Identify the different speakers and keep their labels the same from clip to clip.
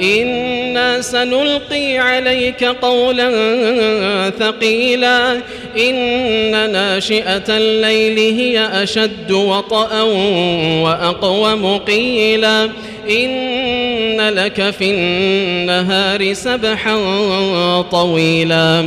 Speaker 1: إنا سنلقي عليك قولا ثقيلا إن ناشئة الليل هي أشد وطأ وأقوم قيلا إن لك في النهار سبحا طويلا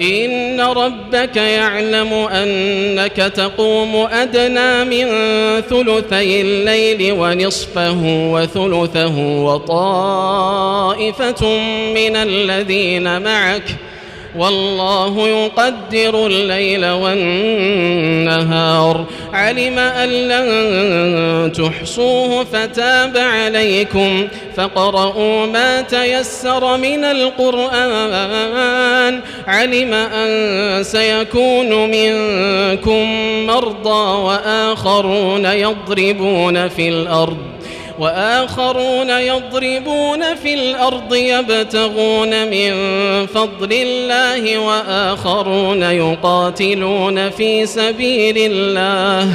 Speaker 1: إن ربك يعلم أنك تقوم أدنى من ثلثي الليل ونصفه وثلثه وطائفة من الذين معك ۖ والله يقدر الليل والنهار. علم أن لن تحصوه فتاب عليكم. فقرؤوا ما تيسر من القرآن. علم أن سيكون منكم مرضى وآخرون يضربون في الأرض وآخرون يضربون في الأرض يبتغون من فضل الله وآخرون يقاتلون في سبيل الله.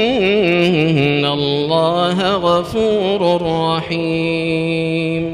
Speaker 1: غفور رحيم.